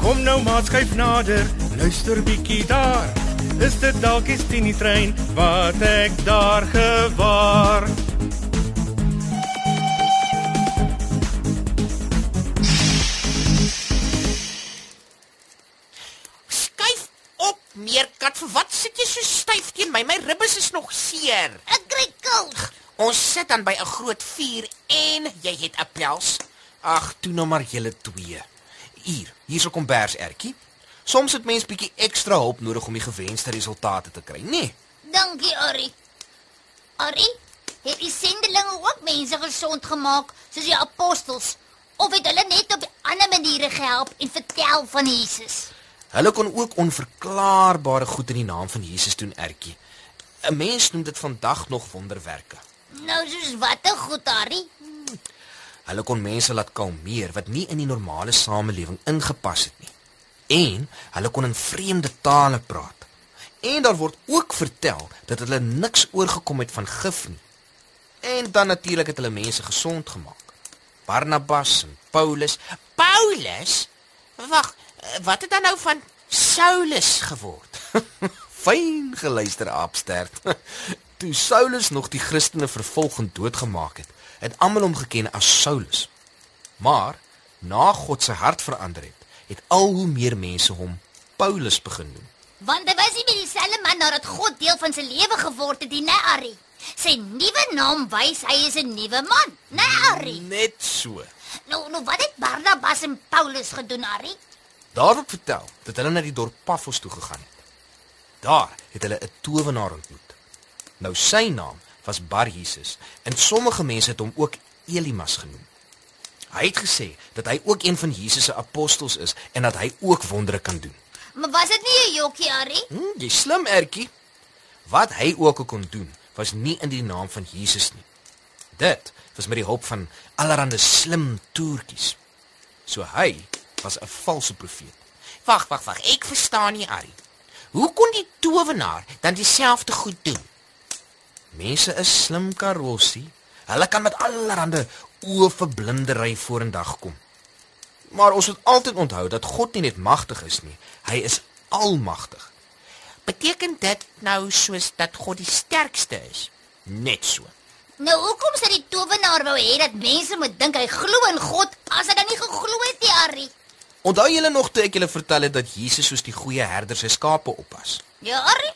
Kom nou maar skuif nader, luister bietjie daar. Is dit dalk die Tini trein wat ek daar gewaar? Skuif op, meerkat. Vir wat sit jy so styf teen my? My ribbes is nog seer. Ek kry koud. Ons sit dan by 'n groot vuur en jy het 'n pels. Ag, toe nou maar julle twee. Hier, hier's 'n kombers ertjie. Soms het mens bietjie ekstra hulp nodig om die gewenste resultate te kry, nê? Nee. Dankie, Ari. Ari, het die sendelinge ook mense gesond gemaak soos die apostels of het hulle net op ander maniere gehelp en vertel van Jesus? Hulle kon ook onverklaarbare goed in die naam van Jesus doen, ertjie. 'n Mens noem dit vandag nog wonderwerke. Nou soos watter goed, Ari? Hulle kon mense laat kalmeer wat nie in die normale samelewing ingepas het nie. En hulle kon in vreemde tale praat. En daar word ook vertel dat hulle niks oorgekom het van gif nie. En dan natuurlik het hulle mense gesond gemaak. Barnabas en Paulus, Paulus? Wag, wat het dan nou van Saulus geword? fyn geluister aapstert. Toe Saulus nog die Christene vervolg en doodgemaak het, het almal hom geken as Saulus. Maar na God se hart verander het, het al hoe meer mense hom Paulus begin noem. Want hy was nie meer dieselfde man nadat God deel van sy lewe geword het, nie, Ari? Sy nuwe naam wys hy is 'n nuwe man, né, Ari? Net so. Nou, nou wat het Barnabas en Paulus gedoen, Ari? Daar word vertel dat hulle na die dorp Paphos toe gegaan het. Daar het hulle 'n towenaar ontmoet. Nou sy naam was Bar Jesus en sommige mense het hom ook Elimas genoem. Hy het gesê dat hy ook een van Jesus se apostels is en dat hy ook wondere kan doen. Maar was dit nie 'n jokkie, Ari? Hm, jy slim ertjie. Wat hy ook kon doen, was nie in die naam van Jesus nie. Dit was met die hulp van allerlei slim toertjies. So hy was 'n valse profeet. Wag, wag, wag. Ek verstaan nie, Ari. Hoe kon die towenaar dan dieselfde goed doen? Mense is slim karossie. Hulle kan met allerlei oë verblindery vorendag kom. Maar ons moet altyd onthou dat God nie net magtig is nie, hy is almagtig. Beteken dit nou soos dat God die sterkste is? Net so. Nou hoekom sê die towenaar wou hê dat mense moet dink hy glo in God as hy dan nie geglo het nie, Ari? Onthou julle nog toe ek julle vertel het dat Jesus soos die goeie herder sy skape oppas? Ja, Ari?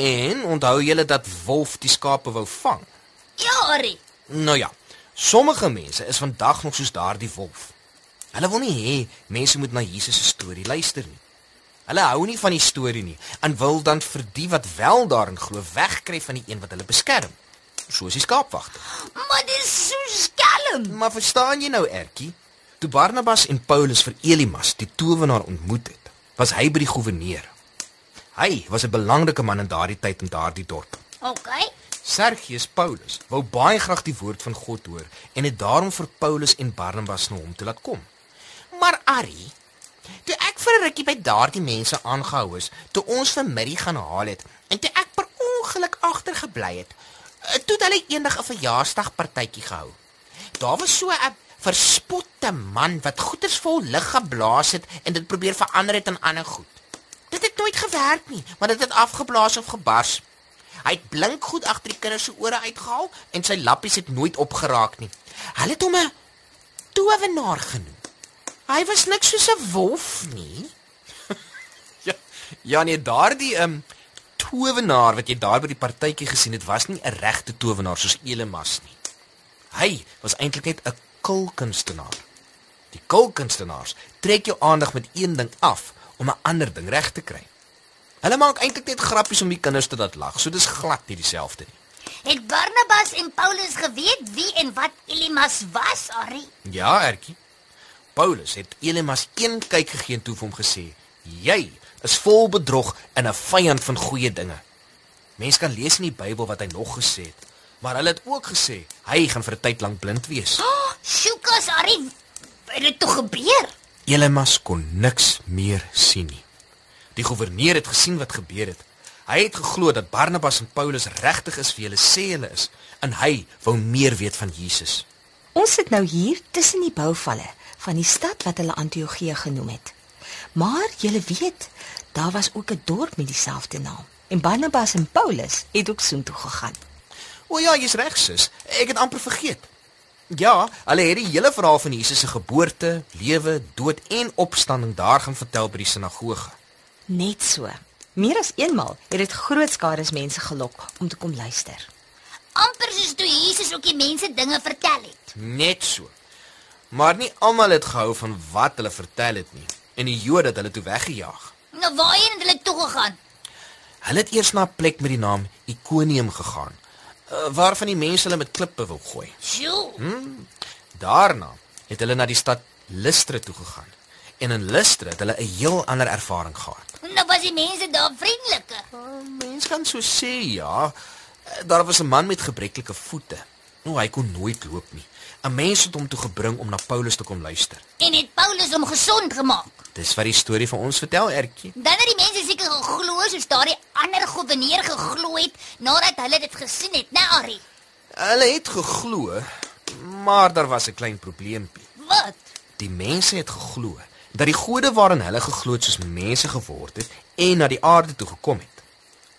En onthou julle dat wolf die skape wou vang? Ja, Ari. Nou ja, sommige mense is vandag nog soos daardie wolf. Hulle wil nie hê mense moet na Jesus se storie luister nie. Hulle hou nie van die storie nie en wil dan vir die wat wel daarin glo wegkry van die een wat hulle beskerm. Soos die skaapwagter. Maar dit is so skelm. Maar verstaan jy nou, Ertjie? Toe Barnabas en Paulus vir Elimas, die towenaar ontmoet het, was hy by die goewerneur. Hy was 'n belangrike man in daardie tyd in daardie dorp. OK. Sergius Paulus wou baie graag die woord van God hoor en het daarom vir Paulus en Barnabas na hom toe laat kom. Maar Ari, toe ek vir 'n rukkie by daardie mense aangehou is, toe ons vir Miri gaan haal het en toe ek per ongeluk agtergebly het, eh, toe het hulle eendag 'n verjaarsdagpartytjie gehou. Daar was so 'n verspotte man wat goeters vol lig geblaas het en dit probeer verander het in ander goed. Het nooit gewerk nie, maar dit het afgeblaas of gebars. Hy het blink goed agter die kinders se ore uitgehaal en sy lappies het nooit opgeraak nie. Hulle het hom 'n towenaar genoem. Hy was niks soos 'n wolf nie. Ja, ja nee, daardie ehm um, towenaar wat jy daar by die partytjie gesien het, was nie 'n regte towenaar soos Elimas nie. Hy was eintlik net 'n kulkunstenaar. Die kulkunstenaars trek jou aandag met een ding af om 'n ander ding reg te kry. Hulle maak eintlik net grappies om die kinders te laat lag, so dis glad nie dieselfde nie. Het Barnabas en Paulus geweet wie en wat Elimas was, Ari? Ja, Ertjie. Paulus het Elimas een kyk gegee en toe vir hom gesê: "Jy is vol bedrog en 'n vyand van goeie dinge." Mense kan lees in die Bybel wat hy nog gesê het, maar hulle het ook gesê hy gaan vir 'n tyd lank blind wees. Oh, Sjoekas, Ari. Het dit toe gebeur? Elimas kon niks meer sien nie. Die goewerneur het gesien wat gebeur het. Hy het geglo dat Barnabas en Paulus regtig is wie hulle sê hulle is en hy wou meer weet van Jesus. Ons sit nou hier tussen die bouvalle van die stad wat hulle Antiochië genoem het. Maar julle weet, daar was ook 'n dorp met dieselfde naam. En Barnabas en Paulus het ook soontoe gegaan. O ja, jy's reg sis. Ek het amper vergeet. Ja, hulle het die hele verhaal van Jesus se geboorte, lewe, dood en opstanding daar gaan vertel by die sinagoge. Net so. Meer as eenmal het dit groot skare mense gelok om te kom luister. amper soos toe Jesus ook die mense dinge vertel het. Net so. Maar nie almal het gehou van wat hulle vertel het nie. En die Jode het hulle toe weggejaag. Nou waarheen het hulle toe gegaan? Hulle het eers na 'n plek met die naam Ikonium gegaan, uh, waarvan die mense hulle met klippe wou gooi. Sjoe. Daarna het hulle na die stad Lystra toe gegaan. En in Lystra het hulle 'n heel ander ervaring gehad. Nou was die mense daar vriendeliker. Mens kan so sê, ja. Eh, Daar was 'n man met gebreklike voete. Nou hy kon nooit loop nie. 'n Mens het hom toe gebring om na Paulus te kom luister. En het Paulus hom gesond gemaak. Dis wat die storie van ons vertel, Ertjie. Dan het die mense seker geglo soos daardie ander goewerneur geglo het nadat hulle dit gesien het, né, Ari? Hulle het geglo, maar daar was 'n klein probleempie. Wat? Die mense het geglo dat die gode waarin hulle geglo het soos mense geword het en na die aarde toe gekom het.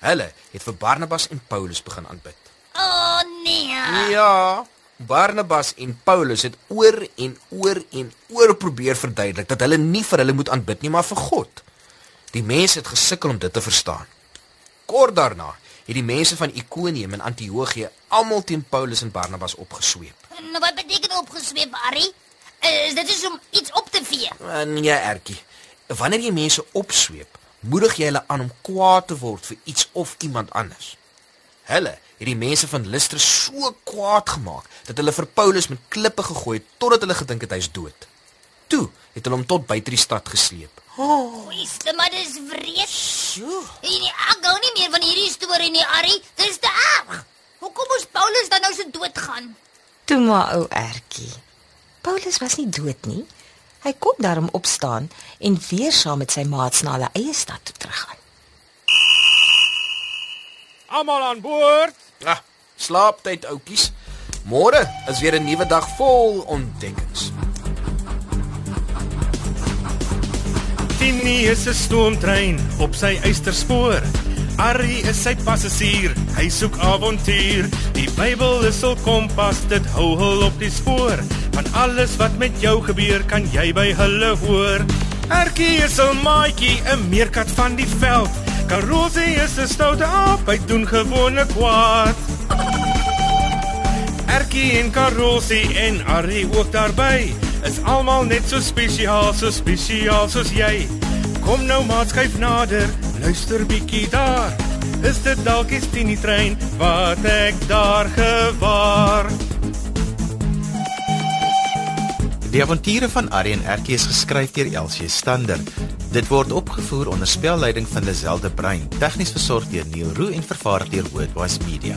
Hulle het vir Barnabas en Paulus begin aanbid. O oh, nee. Ja, Barnabas en Paulus het oor en oor en oor probeer verduidelik dat hulle nie vir hulle moet aanbid nie, maar vir God. Die mense het gesukkel om dit te verstaan. Kort daarna het die mense van Ikonium en Antiochië almal teen Paulus en Barnabas opgesweep. Nou wat beteken opgesweep, Ari? Is dit is om iets op te vee? En ja, Ertjie, wanneer jy mense opsweep, moedig jy hulle aan om kwaad te word vir iets of iemand anders. Hulle het die mense van Lystra so kwaad gemaak dat hulle vir Paulus met klippe gegooi het totdat hulle gedink het hy's dood. Toe het hulle hom tot buite die stad gesleep. Oei, maar dis wreed. Sjoe. En ek gou nie meer van hierdie storie nie, Ari. Dis te erg. Hoekom moes Paulus dan nou so doodgaan? Toe maar ou Ertjie. Paulus was nie dood nie. Hy kon daarom opstaan en weer saam met sy maats na hulle eie stad toe teruggaan. Almal aan boord. Ah, slaaptyd oudjies. Môre is weer 'n nuwe dag vol ontdekkings. Tini is 'n stoomtrein op sy eysterspoor. Arrie is sy passasier, hy soek avontuur. Die Bybel is hul kompas, dit hou hul op die spoor. Van alles wat met jou gebeur, kan jy by hulle hoor. Erkie is 'n maatjie, 'n meerkat van die veld. Karosie is 'n stoute aap, hy doen gewone kwaad. Erkie en Karosie en Arrie ook daarby. Is almal net so spesiaal, so spesiaal soos jy. Kom nou maat skuif nader, luister bietjie daar. Is dit dalk die Tini trein wat ek daar gewaar? Die avonture van en Erkie is geskryf deur Elsie Stander. Dit word opgevoer onder spelleiding van Lazelle de Bruin, tegnies versorg deur Neil Roo en vervaar deur Wordwise Media.